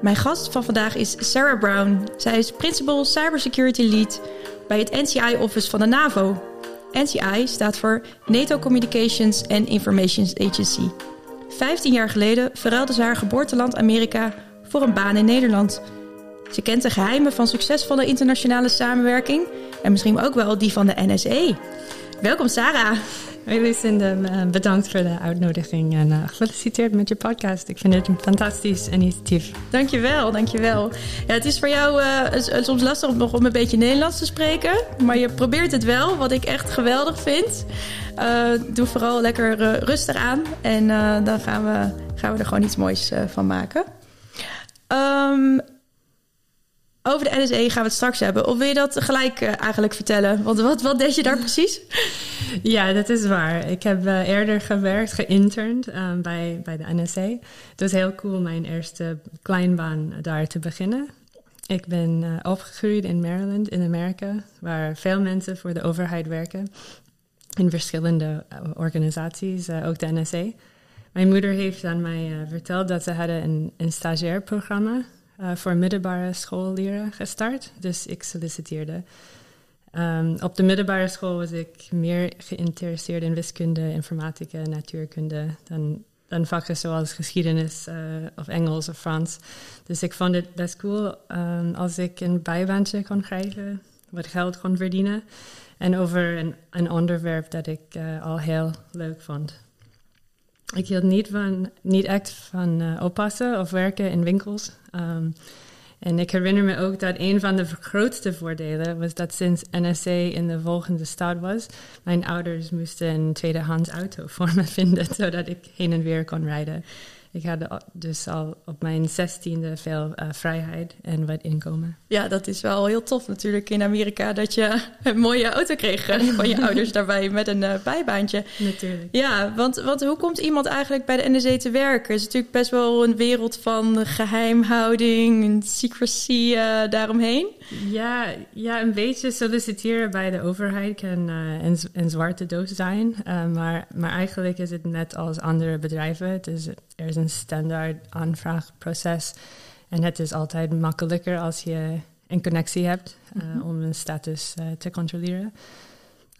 Mijn gast van vandaag is Sarah Brown. Zij is Principal Cybersecurity Lead bij het NCI Office van de NAVO. NCI staat voor NATO Communications and Information Agency. Vijftien jaar geleden verruilde ze haar geboorteland Amerika voor een baan in Nederland. Ze kent de geheimen van succesvolle internationale samenwerking en misschien ook wel die van de NSE. Welkom Sarah. Lucinda, eh, bedankt voor de uitnodiging en uh, gefeliciteerd met je podcast. Ik vind het een fantastisch initiatief. Dankjewel, dankjewel. Ja, het is voor jou soms lastig om nog een beetje Nederlands te spreken, maar je probeert het wel, wat ik echt geweldig vind. doe vooral lekker rustig aan en dan gaan we, gaan we er gewoon iets moois van maken. Um, over de NSE gaan we het straks hebben. Of wil je dat gelijk uh, eigenlijk vertellen? Want wat, wat deed je daar precies? Ja, dat is waar. Ik heb uh, eerder gewerkt, geïnterned um, bij, bij de NSA. Het was heel cool mijn eerste kleinbaan daar te beginnen. Ik ben opgegroeid in Maryland, in Amerika, waar veel mensen voor de overheid werken. In verschillende organisaties, ook de NSA. Mijn moeder heeft aan mij verteld dat ze hadden een, een stagiairprogramma uh, voor middelbare schoolleren gestart. Dus ik solliciteerde. Um, op de middelbare school was ik meer geïnteresseerd in wiskunde, informatica, natuurkunde dan, dan vakken zoals geschiedenis uh, of Engels of Frans. Dus ik vond het best cool um, als ik een bijbaantje kon krijgen, wat geld kon verdienen. En over een, een onderwerp dat ik uh, al heel leuk vond. Ik hield niet, van, niet echt van uh, oppassen of werken in winkels. Um, en ik herinner me ook dat een van de grootste voordelen was dat sinds NSA in de volgende stad was, mijn ouders moesten een tweedehands auto voor me vinden, zodat ik heen en weer kon rijden. Ik had dus al op mijn zestiende veel uh, vrijheid en wat inkomen. Ja, dat is wel heel tof natuurlijk in Amerika dat je een mooie auto kreeg eh, van je ouders daarbij met een uh, bijbaantje. Natuurlijk. Ja, want, want hoe komt iemand eigenlijk bij de NSE te werken? Het is natuurlijk best wel een wereld van geheimhouding en secrecy uh, daaromheen. Ja, ja, een beetje solliciteren bij de overheid kan een, een zwarte doos zijn. maar, maar eigenlijk is het net als andere bedrijven. Het is er is een standaard aanvraagproces. En het is altijd makkelijker als je een connectie hebt uh, mm -hmm. om een status uh, te controleren.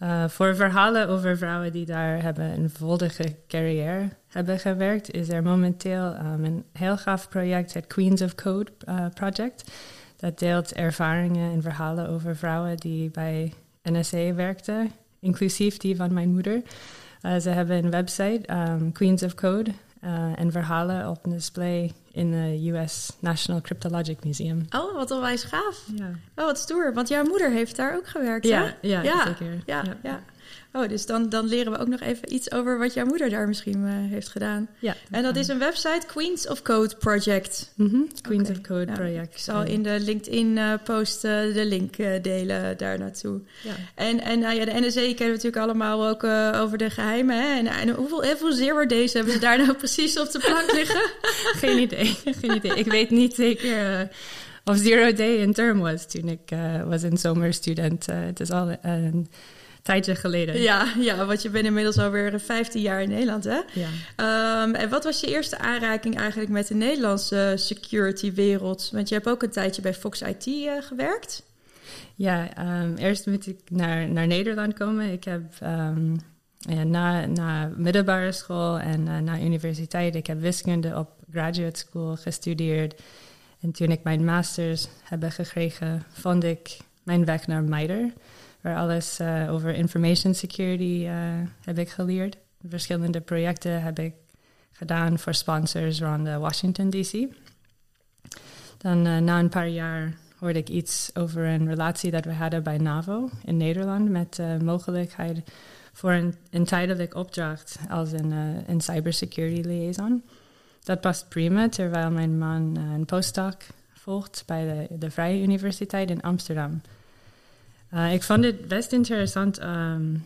Uh, voor verhalen over vrouwen die daar hebben een voldige carrière hebben gewerkt, is er momenteel um, een heel gaaf project, het Queens of Code project. Dat deelt ervaringen en verhalen over vrouwen die bij NSA werkten, inclusief die van mijn moeder. ze hebben een website, um, Queens of Code, uh, en verhalen op een display in het US National Cryptologic Museum. Oh, wat onwijs gaaf. Ja. Oh, wat stoer. Want jouw moeder heeft daar ook gewerkt, ja, hè? Ja, ja, zeker. Ja, ja. Oh, dus dan, dan leren we ook nog even iets over wat jouw moeder daar misschien uh, heeft gedaan. Ja. En dat is een website, Queens of Code Project. Mm -hmm. Queens okay. of Code nou, Project. Ik zal in de LinkedIn-post uh, de link uh, delen daar naartoe. Ja. En, en nou ja, de NSE kennen we natuurlijk allemaal ook over de geheimen. Hè? En, en hoeveel, hoeveel zero days hebben ze daar nou precies op de plank liggen? Geen idee, geen idee. Ik weet niet zeker of zero day een term was toen ik was een zomerstudent. het is al een tijdje geleden. Ja, ja, want je bent inmiddels alweer 15 jaar in Nederland, hè? Ja. Um, en wat was je eerste aanraking eigenlijk met de Nederlandse security-wereld? Want je hebt ook een tijdje bij Fox IT uh, gewerkt. Ja, um, eerst moet ik naar, naar Nederland komen. Ik heb um, ja, na, na middelbare school en uh, na universiteit, ik heb wiskunde op graduate school gestudeerd. En toen ik mijn masters heb gekregen, vond ik mijn weg naar MITRE waar alles uh, over information security uh, heb ik geleerd. Verschillende projecten heb ik gedaan voor sponsors rond Washington DC. Dan na een paar jaar hoorde ik iets over een relatie dat we hadden bij NAVO in Nederland met de mogelijkheid voor een, een tijdelijk opdracht als een, cybersecurity liaison. dat past prima, terwijl mijn man een postdoc volgt bij de Vrije Universiteit in Amsterdam. Uh, ik vond het best interessant um,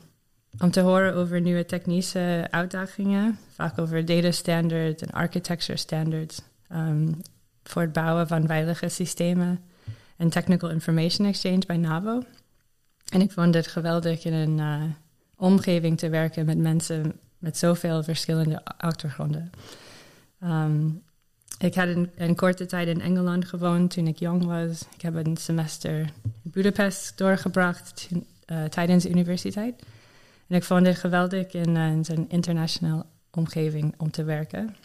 om te horen over nieuwe technische uitdagingen, vaak over data standards en architecture standards, um, voor het bouwen van veilige systemen en technical information exchange bij NAVO. En ik vond het geweldig in een uh, omgeving te werken met mensen met zoveel verschillende achtergronden. Um, ik had een, korte tijd in Engeland gewoond toen ik jong was. Ik heb een semester in Budapest doorgebracht uh, tijdens de universiteit. En ik vond het geweldig in, uh, zo'n internationale omgeving om te werken.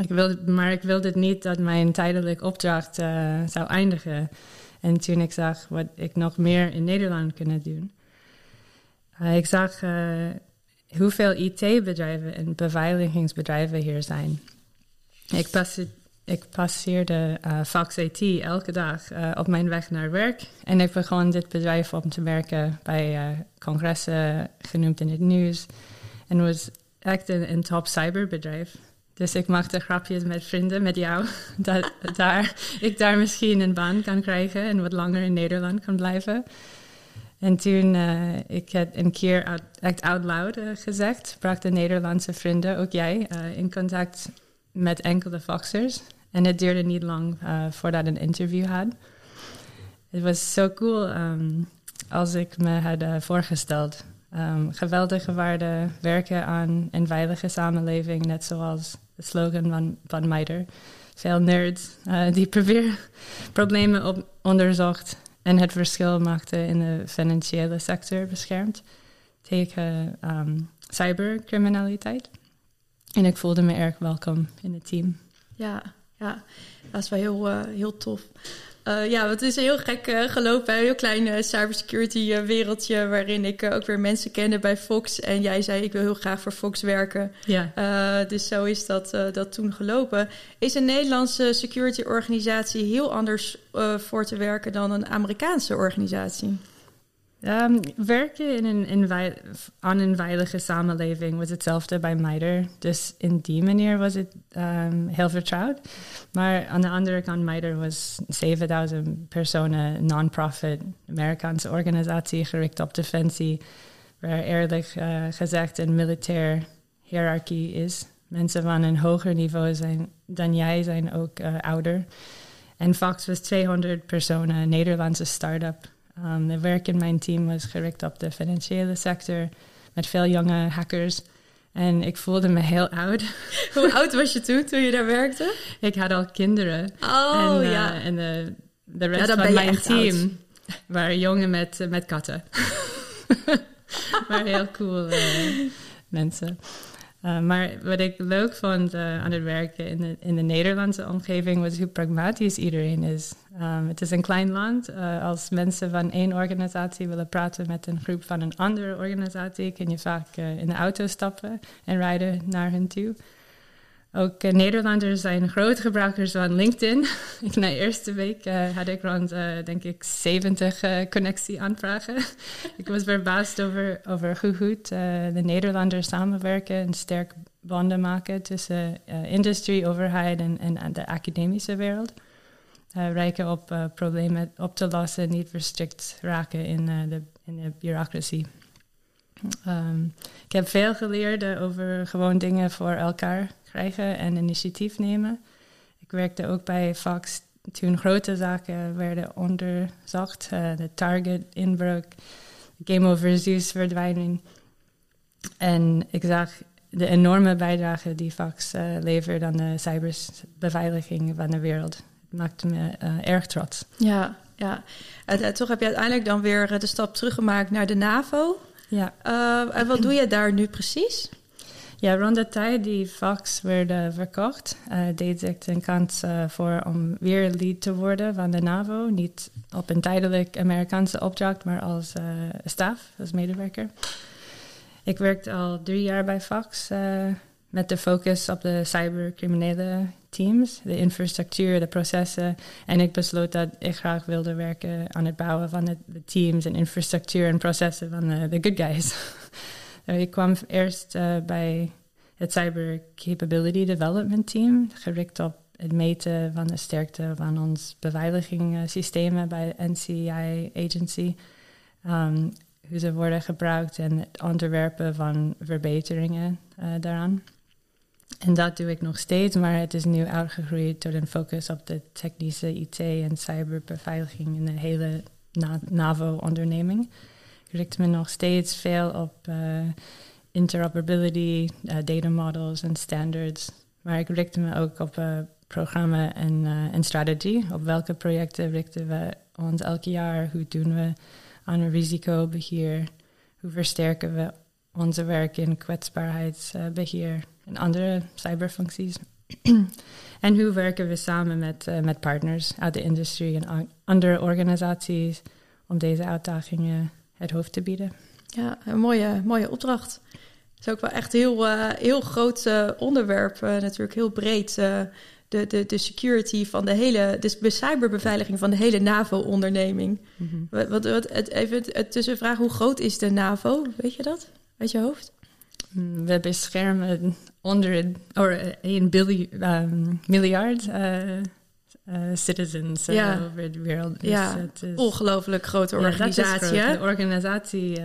Ik wilde, maar ik wilde niet dat mijn tijdelijke opdracht uh, zou eindigen. En toen ik zag wat ik nog meer in Nederland kon doen, ik zag hoeveel IT-bedrijven en beveiligingsbedrijven hier zijn. Ik, passeerde, ik passeerde Fox IT elke dag op mijn weg naar werk. En ik begon dit bedrijf om te werken bij congressen, genoemd in het nieuws. En was echt een, top cyberbedrijf. Dus ik maakte grapjes met vrienden, met jou, dat daar, ik daar misschien een baan kan krijgen en wat langer in Nederland kan blijven. En toen uh, ik het een keer echt out loud uh, gezegd, brachten Nederlandse vrienden, ook jij, uh, in contact met enkele Foxers. En het duurde niet lang voordat een interview had. Het was zo cool um, als ik me had voorgesteld. Um, geweldige waarden, werken aan een veilige samenleving, net zoals de slogan van, van MITRE. Veel nerds uh, die probeer problemen op, onderzocht en het verschil maakten in de financiële sector beschermd tegen um, cybercriminaliteit. En ik voelde me erg welkom in het team. Ja, ja dat is wel heel, uh, heel tof. Uh, ja, het is heel gek uh, gelopen. Een heel klein cybersecurity wereldje waarin ik ook weer mensen kende bij Fox. En jij zei, ik wil heel graag voor Fox werken. Ja. dus zo is dat, dat toen gelopen. Is een Nederlandse security organisatie heel anders voor te werken dan een Amerikaanse organisatie? Um, werken in een, aan een veilige samenleving was hetzelfde bij MITRE. Dus in die manier was het um, heel vertrouwd. Maar aan de andere kant, MITRE was 7000 personen, non-profit, Amerikaanse organisatie gericht op defensie. Waar eerlijk uh, gezegd een militair hiërarchie is. Mensen van een hoger niveau zijn dan jij zijn ook uh, ouder. En Fox was 200 personen, een Nederlandse start-up Um, de werk in mijn team was gericht op de financiële sector met veel jonge hackers. En ik voelde me heel oud. Hoe oud was je toen, toen je daar werkte? Ik had al kinderen. Oh, en, uh, ja. En de, de rest ja, van mijn team oud. waren jongen met, uh, met katten. maar heel cool uh, mensen. Uh, maar wat ik leuk vond uh, aan het werken in de, in de Nederlandse omgeving was hoe pragmatisch iedereen is. Um, het is een klein land. Uh, als mensen van één organisatie willen praten met een groep van een andere organisatie, kun je vaak in de auto stappen en rijden naar hen toe. Ook uh, Nederlanders zijn grote gebruikers van LinkedIn. In de eerste week uh, had ik rond, uh, denk ik, 70 connectieaanvragen. ik was verbaasd over, over hoe goed de Nederlanders samenwerken en sterk banden maken tussen industrie, overheid en, en, de academische wereld. rijken op problemen op te lossen, niet verstrikt raken in, de, in de bureaucratie. Um, ik heb veel geleerd over gewoon dingen voor elkaar krijgen en initiatief nemen. Ik werkte ook bij Fox toen grote zaken werden onderzocht. Uh, de Target inbreuk, Game Over Zeus verdwijning. En ik zag de enorme bijdrage die Fox uh, levert aan de cyberbeveiliging van de wereld. Het maakte me uh, erg trots. Ja, ja. En toch heb je uiteindelijk dan weer de stap teruggemaakt naar de NAVO. Ja. en wat doe je daar nu precies? Ja, rond de tijd die Fox werd uh, verkocht, uh, deed ik een kans uh, voor om weer lid te worden van de NAVO. Niet op een tijdelijk Amerikaanse opdracht, maar als staf, als medewerker. Ik werkte al drie jaar bij Fox met de focus op de cybercriminele teams, de infrastructuur, de processen. En ik besloot dat ik graag wilde werken aan het bouwen van de teams en infrastructuur en processen van de good guys. ik kwam eerst uh, bij het Cyber Capability Development Team, gericht op het meten van de sterkte van ons beveiligingssystemen bij de NCI Agency. Um, hoe ze worden gebruikt en het ontwerpen van verbeteringen uh, daaraan. En dat doe ik nog steeds, maar het is nu uitgegroeid door een focus op de technische IT en cyberbeveiliging in de hele NAVO-onderneming. Richt me nog steeds veel op uh, interoperability, uh, data models en standards. Maar ik richt me ook op uh, programma en, en strategie. Op welke projecten richten we ons elk jaar? Hoe doen we aan risicobeheer? Hoe versterken we onze werk in kwetsbaarheidsbeheer en andere cyberfuncties? en hoe werken we samen met, met partners uit de industrie en andere organisaties om deze uitdagingen het hoofd te bieden? Ja, een mooie, mooie opdracht. Het is ook wel echt heel, uh, heel groot uh, onderwerp, uh, natuurlijk heel breed. de, de, de security van de hele, de cyberbeveiliging van de hele NAVO-onderneming. Mm -hmm. wat, wat, het, even het tussenvraag, hoe groot is de NAVO? Weet je dat uit je hoofd? We beschermen onder or 1 biljoen, um, miljard uh, citizens ja. over de wereld. Dus ja, het is, ongelooflijk grote organisatie. Ja, de organisatie, uh,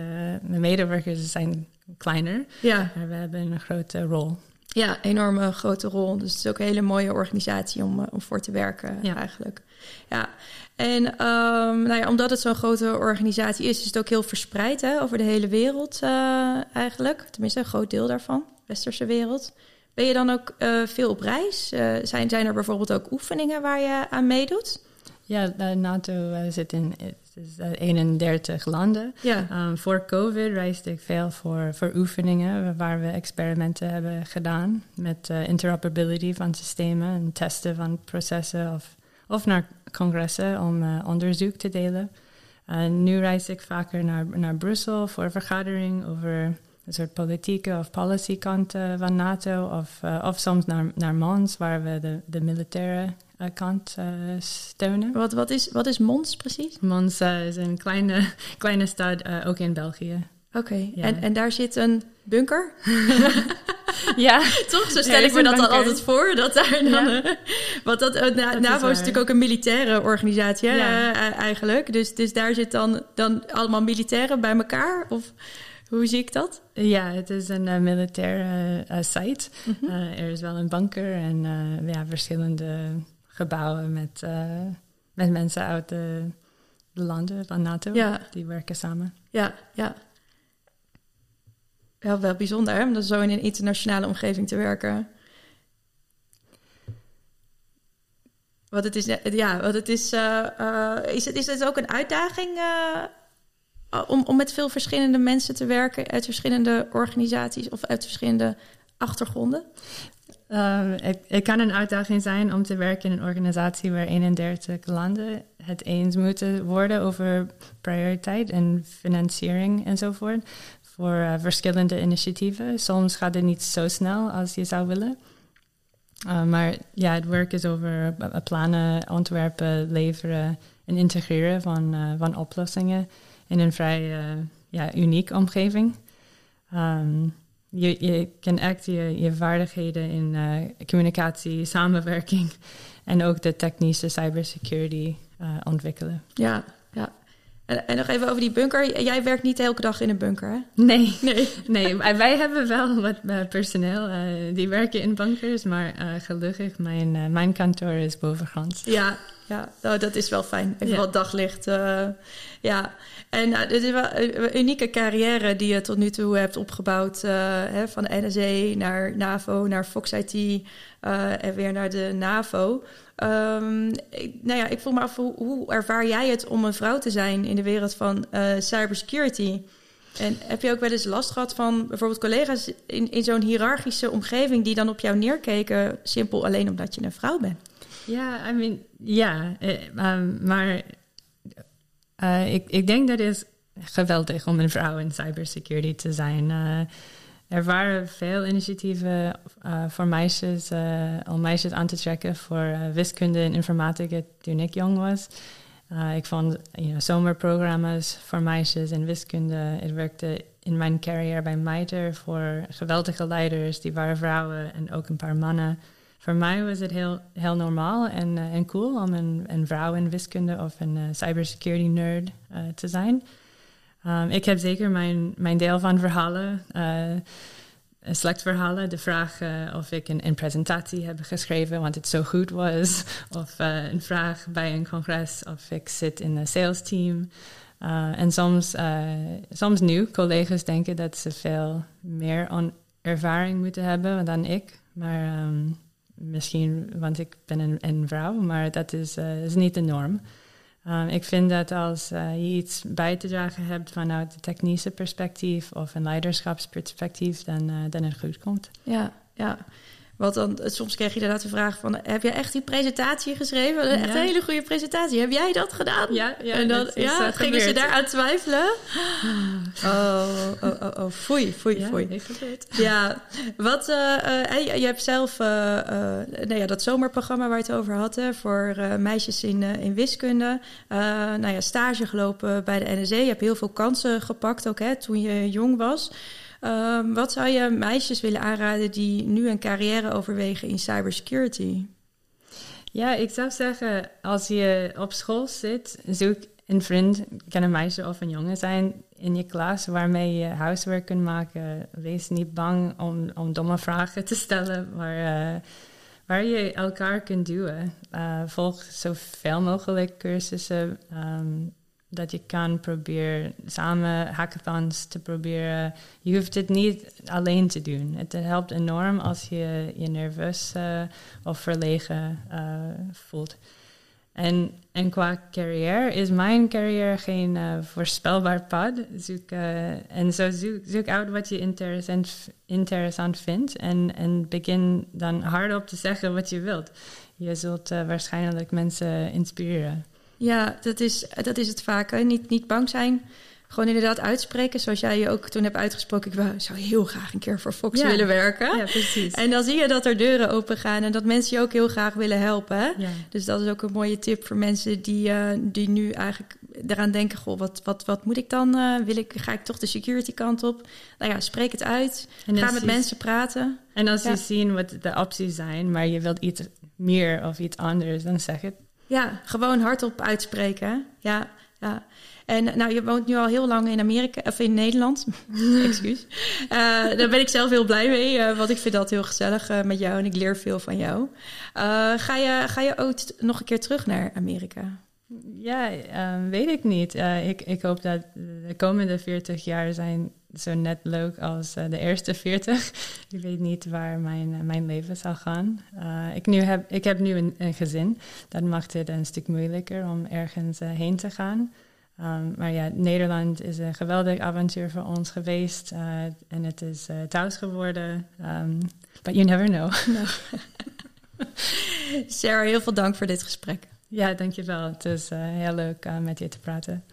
de medewerkers zijn kleiner, ja. maar we hebben een grote rol. Ja, enorme grote rol. Dus het is ook een hele mooie organisatie om, om voor te werken ja. eigenlijk. Ja, en um, nou ja, omdat het zo'n grote organisatie is, is het ook heel verspreid hè, over de hele wereld uh, eigenlijk. Tenminste, een groot deel daarvan, westerse wereld. Ben je dan ook uh, veel op reis? Uh, zijn, zijn er bijvoorbeeld ook oefeningen waar je aan meedoet? Ja, de NATO uh, zit in is 31 landen. Ja. Um, voor COVID reisde ik veel voor, voor oefeningen waar we experimenten hebben gedaan met interoperability van systemen en testen van processen of, of naar congressen om onderzoek te delen. En nu reis ik vaker naar, naar Brussel voor vergadering over een soort politieke of policy kant uh, van NATO. Of, uh, of soms naar, naar Mons, waar we de, de militaire uh, kant steunen. Wat, wat, is, wat is Mons precies? Mons is een kleine, kleine stad, ook in België. Oké, okay. ja. en, en daar zit een bunker? ja, toch? Zo stel ik me dat dan altijd voor. Dat daar dan, ja. want dat, dat NAVO is, is, natuurlijk ook een militaire organisatie ja. eigenlijk. Dus, dus daar zit dan, dan allemaal militairen bij elkaar? Of... Hoe zie ik dat? Ja, het is een uh, militaire uh, site. Mm -hmm. uh, er is wel een bunker en ja, verschillende gebouwen met, met mensen uit de, de, landen van NATO. Ja. Die werken samen. Ja, ja. Wel, wel bijzonder hè, om dan zo in een internationale omgeving te werken. Wat het is, ja, wat het is, is, het, is het ook een uitdaging eh, om, om met veel verschillende mensen te werken uit verschillende organisaties of uit verschillende achtergronden? Het, kan een uitdaging zijn om te werken in een organisatie waar 31 landen het eens moeten worden over prioriteit en financiering enzovoort voor uh, verschillende initiatieven. Soms gaat het niet zo snel als je zou willen. Uh, maar ja, het werk is over plannen, ontwerpen, leveren en integreren van, van oplossingen in een vrij uh, ja, uniek omgeving. Um, je, je kan echt je, je vaardigheden in uh, communicatie, samenwerking en ook de technische cybersecurity uh, ontwikkelen. Ja, ja. En, en, nog even over die bunker. Jij werkt niet elke dag in een bunker, hè? Nee, nee. nee wij hebben wel wat personeel die werken in bunkers, maar gelukkig, mijn, mijn kantoor is bovengronds. Ja, ja, nou, dat is wel fijn. Even ja. wat daglicht. Uh, ja, en uh, dit is wel een unieke carrière die je tot nu toe hebt opgebouwd. Uh, hè, van de NSE naar NAVO, naar Fox IT en weer naar de NAVO. Um, ik, nou ja, ik voel me af, hoe, hoe, ervaar jij het om een vrouw te zijn in de wereld van cybersecurity? En heb je ook wel eens last gehad van bijvoorbeeld collega's in, in zo'n hiërarchische omgeving die dan op jou neerkeken, simpel alleen omdat je een vrouw bent? Ja, I mean, ja, um, maar uh, ik, ik denk dat het is geweldig om een vrouw in cybersecurity te zijn. Uh, er waren veel initiatieven voor meisjes, om meisjes aan te trekken voor wiskunde en informatica toen ik jong was. ik vond you know, zomerprogramma's voor meisjes in wiskunde. Het werkte in mijn carrière bij Meiter voor geweldige leiders, die waren vrouwen en ook een paar mannen. Voor mij was het heel, heel normaal en, uh, en cool om een, een vrouw in wiskunde of een uh, cybersecurity nerd uh, te zijn. Um, ik heb zeker mijn, mijn deel van verhalen, select verhalen. De vraag of ik een, presentatie heb geschreven, want het zo goed was. Of een vraag bij een congres of ik zit in een sales team. en soms, soms nu, collega's denken dat ze veel meer ervaring moeten hebben dan ik. Maar um, misschien, want ik ben een, een vrouw, maar dat is, uh, is niet de norm. Um, ik vind dat als uh, je iets bij te dragen hebt vanuit een technische perspectief of een leiderschapsperspectief, dan, uh, dan het goed komt. Ja, ja. Want dan, soms krijg je inderdaad de vraag van... heb je echt die presentatie geschreven? Echt een hele goede presentatie. Heb jij dat gedaan? Ja, ja en dan ja, uh, gingen ze daaraan twijfelen? Oh, oh, oh, oh, foei, foei, foei. Ja, wat... Uh, uh, je hebt zelf nou ja, dat zomerprogramma waar je het over had... Hè, voor meisjes in, in wiskunde. nou ja, stage gelopen bij de NSE. Je hebt heel veel kansen gepakt ook hè, toen je jong was... Um, wat zou je meisjes willen aanraden die nu een carrière overwegen in cybersecurity? Ja, ik zou zeggen, als je op school zit, zoek een vriend, kan een meisje of een jongen zijn in je klas waarmee je huiswerk kunt maken. Wees niet bang om, om domme vragen te stellen, waar, uh, waar je elkaar kunt duwen. Uh, volg zoveel mogelijk cursussen. Um, dat je kan proberen samen hackathons te proberen. Je hoeft het niet alleen te doen. Het helpt enorm als je je nerveus uh, of verlegen uh, voelt. En, en qua carrière is mijn carrière geen uh, voorspelbaar pad. Zoek, en zo zoek, zoek uit wat je interessant, interessant vindt en, en begin dan hardop te zeggen wat je wilt. Je zult waarschijnlijk mensen inspireren. Ja, dat is, dat is het vaak. Hè? Niet, niet bang zijn. Gewoon inderdaad uitspreken. Zoals jij je ook toen hebt uitgesproken. Ik zou heel graag een keer voor Fox willen werken. Ja, precies. En dan zie je dat er deuren open gaan. En dat mensen je ook heel graag willen helpen. Hè? Ja. Dus dat is ook een mooie tip voor mensen die, uh, die nu eigenlijk eraan denken. Goh, wat, wat, wat moet ik dan? Uh, wil ik, ga ik toch de security kant op? Nou ja, spreek het uit. Ga met mensen praten. En als Ja. je ziet wat de opties zijn, maar je wilt iets meer of iets anders, dan zeg het. Ja, gewoon hardop uitspreken. Ja, ja. En nou, je woont nu al heel lang in Amerika, of in Nederland. Excuus. Eh, daar ben ik zelf heel blij mee, eh, want ik vind dat heel gezellig eh, met jou en ik leer veel van jou. Ga, je, ga je ook nog een keer terug naar Amerika? Ja, weet ik niet. Ik, ik hoop dat de komende 40 jaar zijn zo net leuk als eh, de eerste 40. ik weet niet waar mijn, eh, mijn leven zal gaan. Eh, ik, nu heb, ik heb nu een, een gezin. Dat maakt het een stuk moeilijker om ergens heen te gaan. Um, maar ja, Nederland is een geweldig avontuur voor ons geweest. en het is thuis geworden. Um, but you never know. Sarah, heel veel dank voor dit gesprek. ja, dankjewel. Het is heel leuk uh, met je te praten.